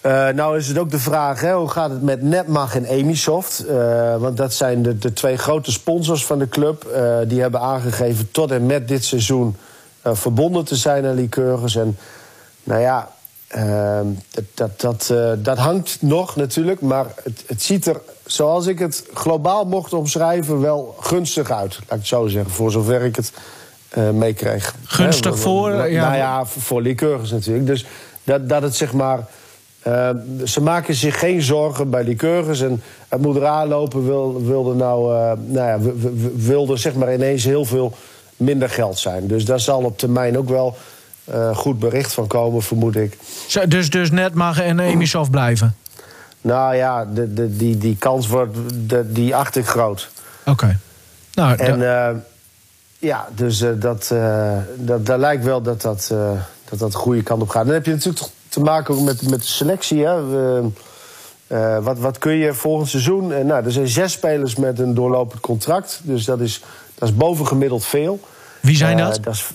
eh, nou is het ook de vraag, hè, hoe gaat het met Netmag en Emisoft? Eh, want dat zijn de, de twee grote sponsors van de club. Eh, die hebben aangegeven tot en met dit seizoen eh, verbonden te zijn aan Lycurgus. En nou ja, ehm, dat, dat, dat, eh, dat hangt nog natuurlijk. Maar het, het ziet er, zoals ik het globaal mocht omschrijven, wel gunstig uit. Laat ik het zo zeggen, voor zover ik het eh meekreeg. Gunstig Hè, voor, Nou ja. ja, voor, Lycurgus natuurlijk. Dus dat, dat het zeg maar Eh, ze maken zich geen zorgen bij Keurgers. En het moet eraan lopen wil, wilde, nou, eh, nou ja, wilde zeg maar ineens heel veel minder geld zijn. Dus daar zal op termijn ook wel eh, goed bericht van komen, vermoed ik. Dus, dus net mag en Emisov blijven. Nou ja, de, de, die, die kans wordt, de, die acht ik groot. Oké. Nou, En eh, ja, dus eh, dat, eh, dat, daar lijkt wel dat dat, dat dat de goede kant op gaat. Dan heb je natuurlijk toch te maken ook met, met de selectie. Hè? Wat, wat kun je volgend seizoen? Nou, er zijn zes spelers met een doorlopend contract. Dus dat is, dat is bovengemiddeld veel. wie zijn dat? dat is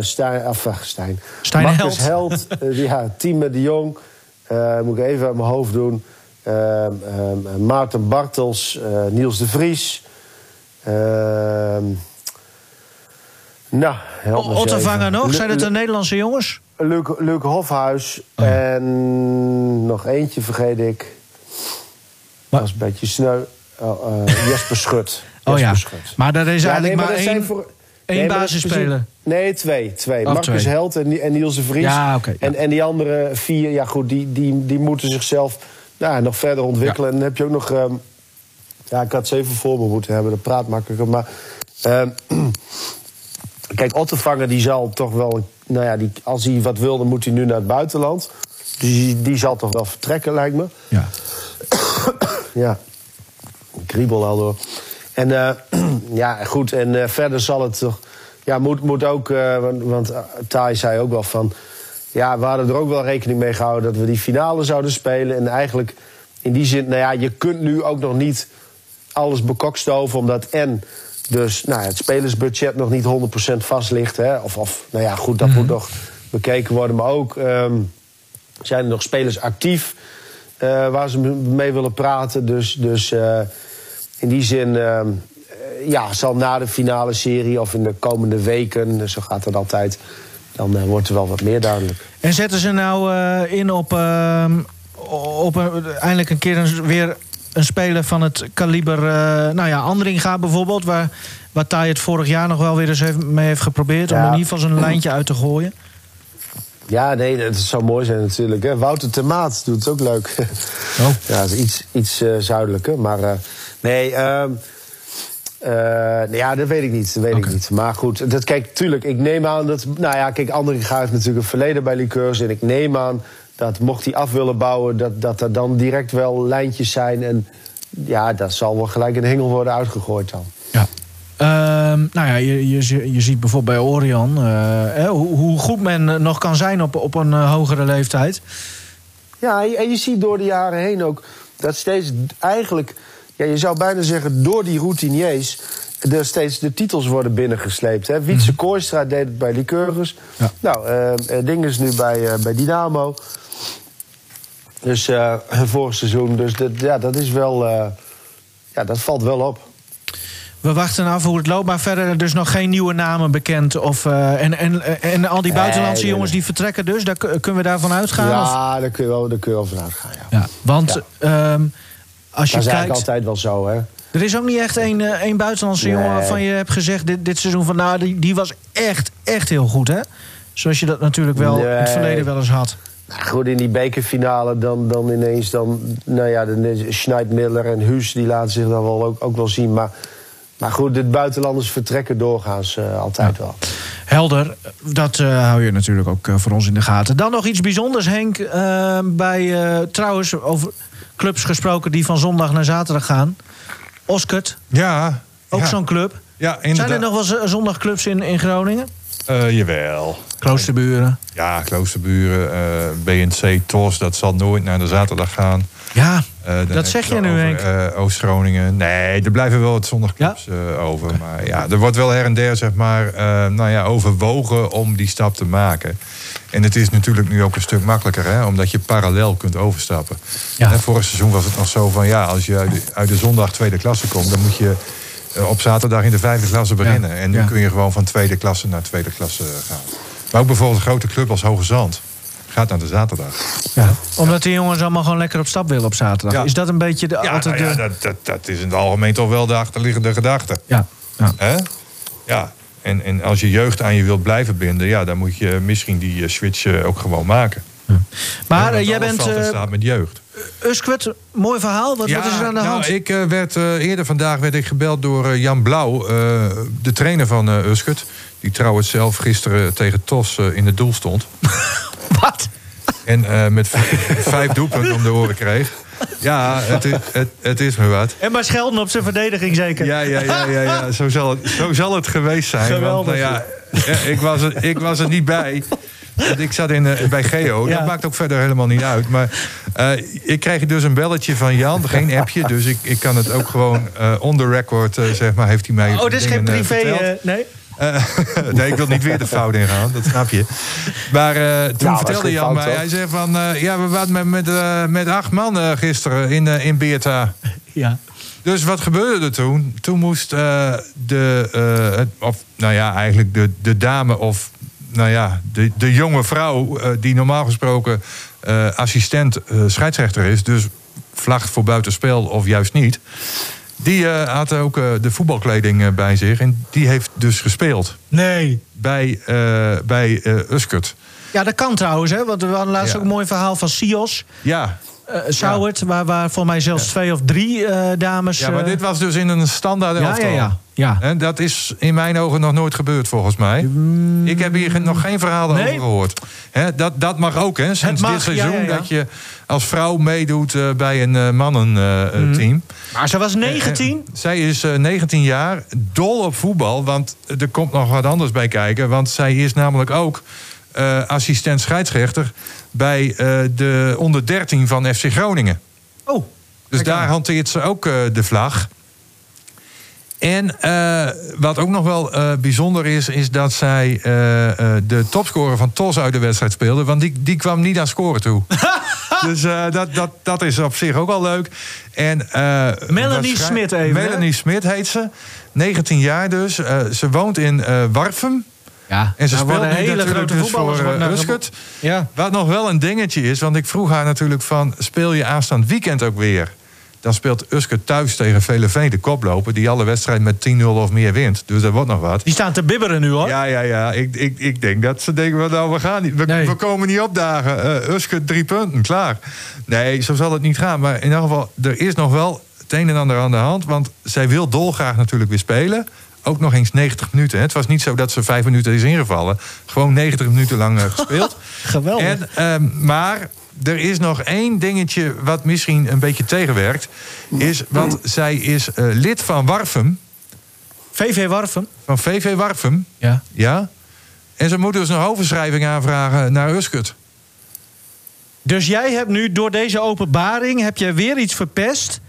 Stijn, eh, Stijn. Stijn Held. Held. ja, Tieme de Jong. Eh, moet ik even uit mijn hoofd doen. Eh, eh, Maarten Bartels. eh, Niels de Vries. Ehm nou, help me Ottervanger nog? Zijn het de Nederlandse jongens? Luc, Luc Hofhuis. Oh. En nog eentje vergeet ik. Maar- Dat is een beetje sneu. Oh, eh, Jesper Schut. Oh ja. Schut. Maar er is Ja, eigenlijk nee, maar dat één, voor- één Nee, basisspeler. Nee, twee. twee. Oh, Marcus twee. Held en, en Niels de Vries. Ja, oké, ja. En, en die andere vier, ja goed, die, die, die moeten zichzelf nou, nog verder ontwikkelen. En dan heb je ook nog... ehm, ja, ik had ze even voor me moeten hebben, dat praat makkelijker. Maar ehm, kijk, Ottervanger die zal toch wel... Nou ja, die, als hij wat wil, dan moet hij nu naar het buitenland. Dus die, die zal toch wel vertrekken, lijkt me. Ja. Ja, kriebel al door. En eh, ja, goed. En eh, verder zal het toch. Ja, moet, moet ook. eh, want want eh, Thij zei ook wel van. Ja, we hadden er ook wel rekening mee gehouden dat we die finale zouden spelen. En eigenlijk in die zin, nou ja, je kunt nu ook nog niet alles bekokstoven. Omdat en dus nou, ja, het spelersbudget nog niet 100% vast ligt. Hè? Of, of, nou ja, goed, dat moet nog bekeken worden. Maar ook ehm, zijn er nog spelers actief waar ze mee willen praten. Dus, dus in die zin ehm, eh, ja, zal na de finale serie of in de komende weken, zo gaat het altijd, dan eh, wordt er wel wat meer duidelijk. En zetten ze nou eh, in op, op een, eindelijk een keer een, weer een speler van het kaliber... eh, nou ja, Andringa bijvoorbeeld, waar, waar Thij het vorig jaar nog wel weer eens heeft, mee heeft geprobeerd... om in ieder geval zijn lijntje uit te gooien. Ja, nee, dat zou mooi zijn natuurlijk. Hè. Wouter Termaat doet het ook leuk. Oh. Ja, is iets, iets eh, zuidelijker. Maar eh, nee, ehm, eh, nee, ja, dat weet ik niet. Dat weet ik niet. Maar goed, dat, kijk, tuurlijk, ik neem aan dat... Nou ja, kijk, Andringa heeft natuurlijk een verleden bij Liqueurs. En ik neem aan dat mocht hij af willen bouwen... dat, dat er dan direct wel lijntjes zijn. En ja, dat zal wel gelijk een hengel worden uitgegooid dan. Ja. Ehm, nou ja, je, je, je ziet bijvoorbeeld bij Orion... eh, hè, hoe, hoe goed men nog kan zijn op, op een eh, hogere leeftijd. Ja, en je ziet door de jaren heen ook dat steeds eigenlijk, ja, je zou bijna zeggen, door die routiniers er steeds de titels worden binnengesleept. Hè. Wietse Kooistra deed het bij Lycurgus. Ja. Nou, eh, Ding is nu bij, eh, bij Dynamo. Dus eh vorig seizoen. Dus dat, ja, dat is wel. ja, dat valt wel op. We wachten af hoe het loopt, maar verder dus nog geen nieuwe namen bekend. Of, en, en, en al die buitenlandse nee, jongens nee. die vertrekken dus, daar kun- kunnen we daarvan uitgaan? of? ja, daar kun je wel, daar kun je wel van uitgaan. Ja. Ja, want ehm, als je Dat is eigenlijk kijkt... altijd wel zo, hè? Er is ook niet echt één, eh, één buitenlandse Nee. jongen waarvan je hebt gezegd... dit, dit seizoen van, nou, die, die was echt, echt heel goed, hè? Zoals je dat natuurlijk wel in het verleden wel eens had. Nou, goed, in die bekerfinale dan, dan ineens dan... Nou ja, de Schneidmiller en Huus, die laten zich dan wel ook, ook wel zien. Maar, maar goed, de buitenlanders vertrekken doorgaans eh, altijd wel. Helder, dat eh, hou je natuurlijk ook eh, voor ons in de gaten. Dan nog iets bijzonders, Henk. eh, bij, eh, trouwens, over clubs gesproken die van zondag naar zaterdag gaan. Oskert, Ja. ook ja. zo'n club. Ja, Zijn er nog wel zondagclubs in, in Groningen? Eh, jawel. Kloosterburen. Ja, Kloosterburen, eh, BNC, TOS, dat zal nooit naar de zaterdag gaan. Ja, Eh, Dat zeg je je nu, Henk. Oost-Groningen. Nee, er blijven wel wat zondagclubs over. Maar ja, er wordt wel her en der, zeg maar, nou ja, overwogen om die stap te maken. En het is natuurlijk nu ook een stuk makkelijker, hè, omdat je parallel kunt overstappen. Ja. Vorig seizoen was het nog zo van, ja, als je uit de, uit de zondag tweede klasse komt, dan moet je op zaterdag in de vijfde klasse beginnen. En nu Ja. kun je gewoon van tweede klasse naar tweede klasse gaan. Maar ook bijvoorbeeld een grote club als Hoge Zand gaat naar de zaterdag. ja. omdat die jongens allemaal gewoon lekker op stap willen op zaterdag. Is dat een beetje de, Ja, altijd nou de... dat, dat, dat is in het algemeen toch wel de achterliggende gedachte. Ja, ja. Hè? Ja, en, en als je jeugd aan je wilt blijven binden, ja, dan moet je misschien die eh, switch eh, ook gewoon maken. Maar Ja, eh, jij bent eh staat met jeugd. Uskwet, mooi verhaal. Wat, wat is er aan de nou, hand? ik eh, werd, eh, eerder vandaag werd ik gebeld door eh, Jan Blauw, eh, de trainer van eh Uskert. Die trouwens zelf gisteren tegen Tos eh, in het doel stond. Wat? En eh, met vijf doelpunten om de oren kreeg. Ja, het is, het, het is me wat. En maar schelden op zijn verdediging zeker. Ja, ja, ja, ja, ja. Zo, zal het, zo zal het geweest zijn. Geweldig. Want, nou ja, ja, ik, was er, ik was er niet bij. Want ik zat in, eh, bij Geo. Ja. Dat maakt ook verder helemaal niet uit. Maar eh, ik kreeg dus een belletje van Jan. Geen appje. Dus ik, ik kan het ook gewoon eh on the record, zeg maar, heeft hij mij Oh, dit is geen privé... nee? Eh, nee, ik wil niet weer de fout ingaan, dat snap je. Maar eh, toen Ja, was vertelde Jan mij, hij zei van... eh, ja, we waren met, met, met acht man gisteren in, in Beerta. Ja. Dus wat gebeurde er toen? Toen moest eh, de, eh, het- of nou ja, eigenlijk de, de dame of nou ja, de, de jonge vrouw eh, die normaal gesproken eh, assistent eh, scheidsrechter is, dus vlag voor buitenspel of juist niet. Die eh, had ook eh, de voetbalkleding bij zich en die heeft dus gespeeld Nee. bij, eh bij eh Uskert. Ja, dat kan trouwens, hè? Want we hadden laatst Ja. ook een mooi verhaal van Sios. Ja, Sauert, waar, waar voor mij zelfs twee of drie eh, dames... ja, maar eh, dit was dus in een standaard ja, elftal. ja, ja, ja. En dat is in mijn ogen nog nooit gebeurd, volgens mij. Ik heb hier nog geen verhaal Nee. over gehoord. Hè, dat, dat mag ook, hè, sinds mag, dit seizoen. Dat je als vrouw meedoet bij een mannenteam. Maar ze was 19. zij is eh, 19 jaar, dol op voetbal. Want er komt nog wat anders bij kijken. Want zij is namelijk ook assistent scheidsrechter... bij eh, de onder 13 van FC Groningen. Oh, Dus aan. daar hanteert ze ook eh, de vlag. En eh, wat ook nog wel bijzonder is, is dat zij de topscorer van TOS uit de wedstrijd speelde. Want die, die kwam niet aan scoren toe. dus dat, dat, dat is op zich ook wel leuk. En, Melanie Smit even? Melanie Smit heet ze. 19 jaar dus. Ze woont in Warfum. Ja. En ze Daar speelt nu hele natuurlijk grote dus voor uh, Uskert. Ja. Wat nog wel een dingetje is, want ik vroeg haar natuurlijk van... speel je aanstaand weekend ook weer? Dan speelt Uskert thuis tegen Veleveen, de koploper... die alle wedstrijden met 10-0 of meer wint. Dus dat wordt nog wat. Die staan te bibberen nu, hoor. Ja, ja, ja. Ik, ik, ik denk dat ze denken, van, nou, we gaan niet. We, Nee. we komen niet opdagen. Uh, Uskert drie punten, klaar. Nee, zo zal het niet gaan. Maar in ieder geval, er is nog wel het een en ander aan de hand. Want zij wil dolgraag natuurlijk weer spelen. Ook nog eens 90 minuten. hè. Het was niet zo dat ze vijf minuten is ingevallen. Gewoon 90 minuten lang eh, gespeeld. Geweldig. En, ehm, maar er is nog één dingetje wat misschien een beetje tegenwerkt. Is, want zij is eh, lid van Warfum. VV Warfum. Van VV Warfum. Ja. Ja. En ze moeten dus een overschrijving aanvragen naar Uskert. Dus jij hebt nu door deze openbaring heb jij weer iets verpest.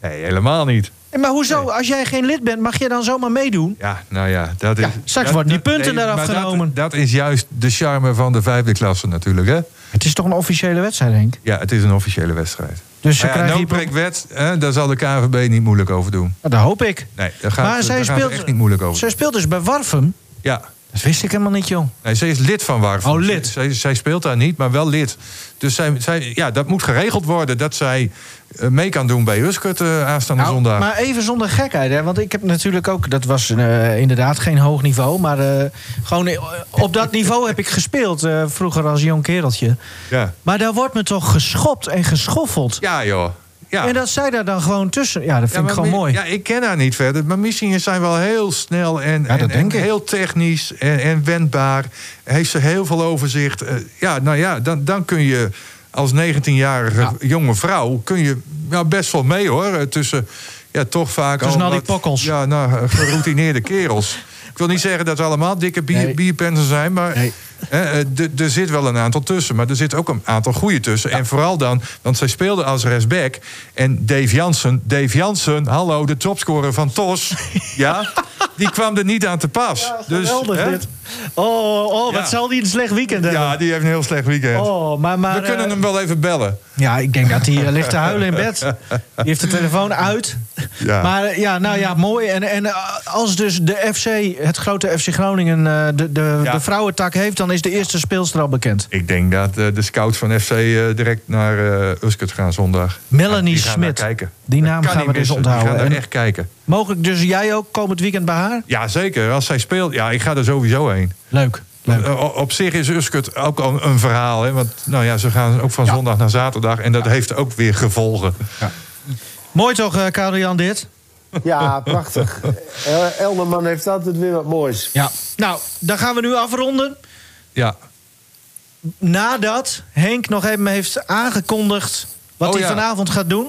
Nee, helemaal niet. En Maar hoezo? Als jij geen lid bent, mag je dan zomaar meedoen? Ja, nou ja, dat is... Ja, straks dat- worden die punten eraf dat- genomen. Dat, is juist de charme van de vijfde klasse natuurlijk, hè? Het is toch een officiële wedstrijd, Henk? Ja, het is een officiële wedstrijd. Dus ze Maar ja, krijgen hier... no-break-wet, hè, daar zal de KNVB niet moeilijk over doen. Nou, dat hoop ik. Nee, daar gaat, maar zij daar speelt, echt niet moeilijk over zij speelt dus bij Warfum. Ja, Dat wist ik helemaal niet, jong. nee, zij is lid van Warfum. Oh, lid. Zij, zij speelt daar niet, maar wel lid. Dus zij, zij, ja, dat moet geregeld worden dat zij eh, mee kan doen bij Uskert eh, aanstaande Nou, zondag. maar even zonder gekheid, hè? Want ik heb natuurlijk ook... Dat was eh, inderdaad geen hoog niveau. Maar gewoon op dat niveau heb ik gespeeld. vroeger als jong kereltje. Ja. Maar daar wordt me toch geschopt en geschoffeld. ja, joh. Ja. En dat zij daar dan gewoon tussen... Ja, dat vind Ja, ik gewoon mooi. Ja, ik ken haar niet verder. Maar misschien zijn wel heel snel en, Ja, en, heel technisch en, en wendbaar. Heeft ze heel veel overzicht. Eh, ja, nou ja, dan, dan kun je als 19-jarige Ja. jonge vrouw... kun je nou, best wel mee hoor. eh, Tussen ja, toch vaak Tussen al al die wat, pokkels. Ja, nou, eh, geroutineerde kerels. Ik wil niet zeggen dat ze allemaal dikke bier, Nee. bierpensen zijn, maar Nee. Eh, er zit wel een aantal tussen. Maar er zit ook een aantal goede tussen. En vooral dan, want zij speelde als rechtsback. En Dave Jansen, Dave Jansen, hallo, de topscorer van TOS. ja, die kwam er niet aan te pas. Geweldig hè? dit. Oh, oh wat Ja. zal die een slecht weekend hebben. Ja, die heeft een heel slecht weekend. Oh, maar, maar, We kunnen eh, hem wel even bellen. Ja, ik denk dat hij eh, ligt te huilen in bed. Die heeft de telefoon uit. Ja. Maar eh, ja, nou ja, mooi. En, en eh, als dus de FC, het grote FC Groningen, eh, de, de, Ja. de vrouwentak heeft... dan is de eerste speelster al bekend. Ik denk dat eh, de scouts van FC direct naar Uskert gaan zondag. Melanie Smit. kijken. Die naam gaan we dus onthouden. Die gaan daar echt kijken. Mogelijk dus jij ook komend weekend bij haar? Ja, zeker. Als zij speelt, ja, ik ga er sowieso heen. Leuk. Leuk. Op zich is Uskut ook al een verhaal. Hè? Want nou ja, ze gaan ook van zondag naar zaterdag. En dat heeft ook weer gevolgen. Mooi toch, eh Karel-Jan, dit? Ja, prachtig. El- Elderman heeft altijd weer wat moois. Ja. Nou, dan gaan we nu afronden. Ja. Nadat Henk nog even heeft aangekondigd wat Oh, hij ja. vanavond gaat doen.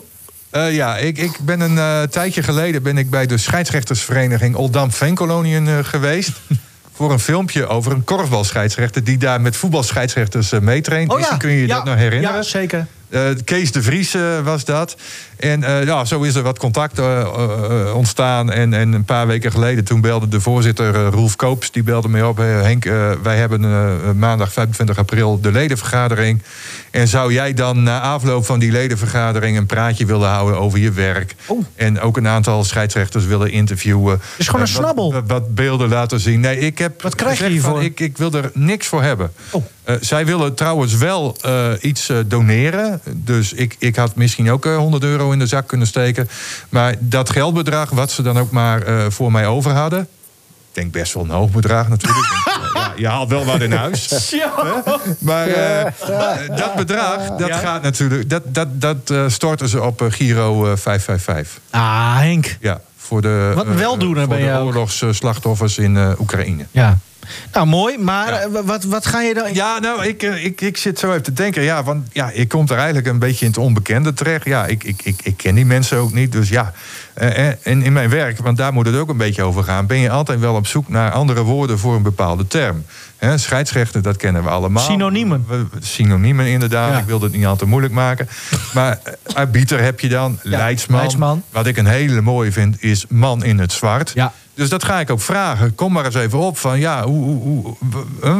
Eh, ja, ik, ik ben een eh, tijdje geleden ben ik bij de scheidsrechtersvereniging Oldam Veenkoloniën eh, geweest. voor een filmpje over een korfbalscheidsrechter die daar met voetbalscheidsrechters eh, meetraint. Misschien kun je je ja. dat nog herinneren. Ja, zeker. Eh, Kees de Vries eh, was dat. En eh, ja, zo is er wat contact ontstaan. En, en een paar weken geleden toen belde de voorzitter Roelf Koops... die belde mij op. Henk, wij hebben maandag 25 april de ledenvergadering. En zou jij dan na afloop van die ledenvergadering... een praatje willen houden over je werk? Oh. En ook een aantal scheidsrechters willen interviewen. is gewoon een snabbel. Wat, wat beelden laten zien. Nee, ik heb Wat krijg je gezegd van, hiervoor? Ik, ik wil er niks voor hebben. Oh. Eh, zij willen trouwens wel eh, iets eh, doneren. Dus ik, ik had misschien ook eh, 100 euro in de zak kunnen steken. Maar dat geldbedrag, wat ze dan ook maar voor mij over hadden. Ik denk best wel een hoog bedrag natuurlijk. Ja, je haalt wel wat in huis. Maar dat bedrag, dat Ja. gaat natuurlijk. Dat, dat, dat storten ze op Giro eh, 555. Ah, Henk. Ja, voor de, Wat weldoener voor de oorlogsslachtoffers in Oekraïne. Ja. Nou, mooi. Maar Ja. eh, wat, wat ga je dan... Ja, nou, ik, eh, ik, ik zit zo even te denken. Ja, want ja, ik kom er eigenlijk een beetje in het onbekende terecht. Ja, ik, ik, ik, ik ken die mensen ook niet. Dus ja, eh, en in mijn werk, want daar moet het ook een beetje over gaan... ben je altijd wel op zoek naar andere woorden voor een bepaalde term. Hè, scheidsrechter, dat kennen we allemaal. Synoniemen. Synoniemen, inderdaad. Ja. Ik wil het niet al te moeilijk maken. Maar arbiter heb je dan, leidsman. leidsman. Wat ik een hele mooie vind, is man in het zwart. Ja. Dus dat ga ik ook vragen. Kom maar eens even op van ja, hoe, hoe, hoe,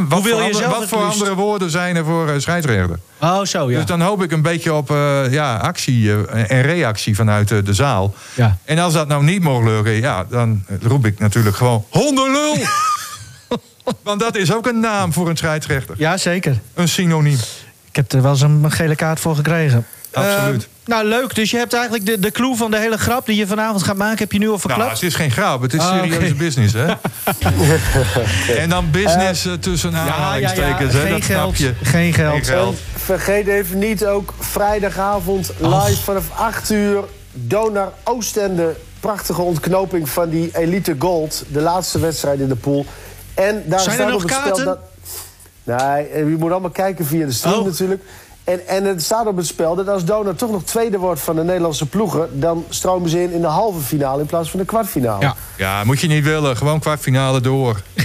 wat, wil voor, je andere, wat voor andere woorden zijn er voor eh, scheidsrechter? Oh, zo, ja. Dus dan hoop ik een beetje op eh, ja, actie eh, en reactie vanuit de zaal. Ja. En als dat nou niet mocht lukken, ja, dan roep ik natuurlijk gewoon hondenlul. Want dat is ook een naam voor een scheidsrechter. Ja, zeker. Een synoniem. Ik heb er wel eens een gele kaart voor gekregen. Absoluut. Eh, nou, leuk. Dus je hebt eigenlijk de, de clue van de hele grap die je vanavond gaat maken... heb je nu al Nou, verklapt? het is geen grap, het is Ah, oké. serieuze business, hè? en dan business eh, tussen aanhalingstekens, hè? Geen Dat geld. Geen geld. Geen geld. En vergeet even niet ook vrijdagavond live vanaf 8 uur. Donar Oostende. Prachtige ontknoping van die Elite Gold. De laatste wedstrijd in de pool. En daar Zijn er staat nog op het spel kaarten? dat. Nee, je moet allemaal kijken via de stream Oh. natuurlijk. En, en het staat op het spel dat als Donar toch nog tweede wordt van de Nederlandse ploegen... dan stromen ze in in de halve finale in plaats van de kwartfinale. Ja. Ja, moet je niet willen. Gewoon kwartfinale door.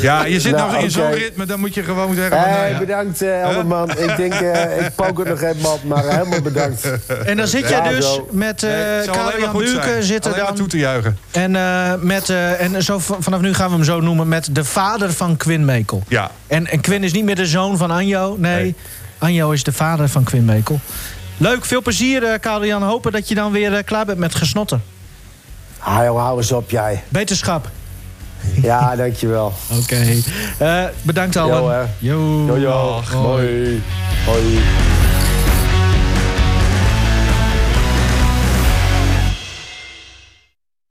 Ja, je zit Nou, nog in zo'n ritme, dan moet je gewoon zeggen... van, Hey, nou ja. bedankt Elderman. Ik denk, eh, ik pook het nog even maar eh, helemaal bedankt. En dan zit Ja, jij dus zo. met eh Nee, Karel-Jan goed Buurken zijn. zit Alleen maar dan. toe te juichen. En, eh, met, eh, en zo, vanaf nu gaan we hem zo noemen met de vader van Quinn Mekel. Ja. En, en Quinn is niet meer de zoon van Anjo. Nee, Nee. Anjo is de vader van Quinn Mekel. Leuk, veel plezier eh Karel-Jan. Hopen dat je dan weer eh, klaar bent met gesnotten. Hou eens op, jij. Beterschap. Ja, dankjewel. Oké. Eh, bedankt allen. Jo, hè. Jo. Yo. Hoi. Hoi. Hoi.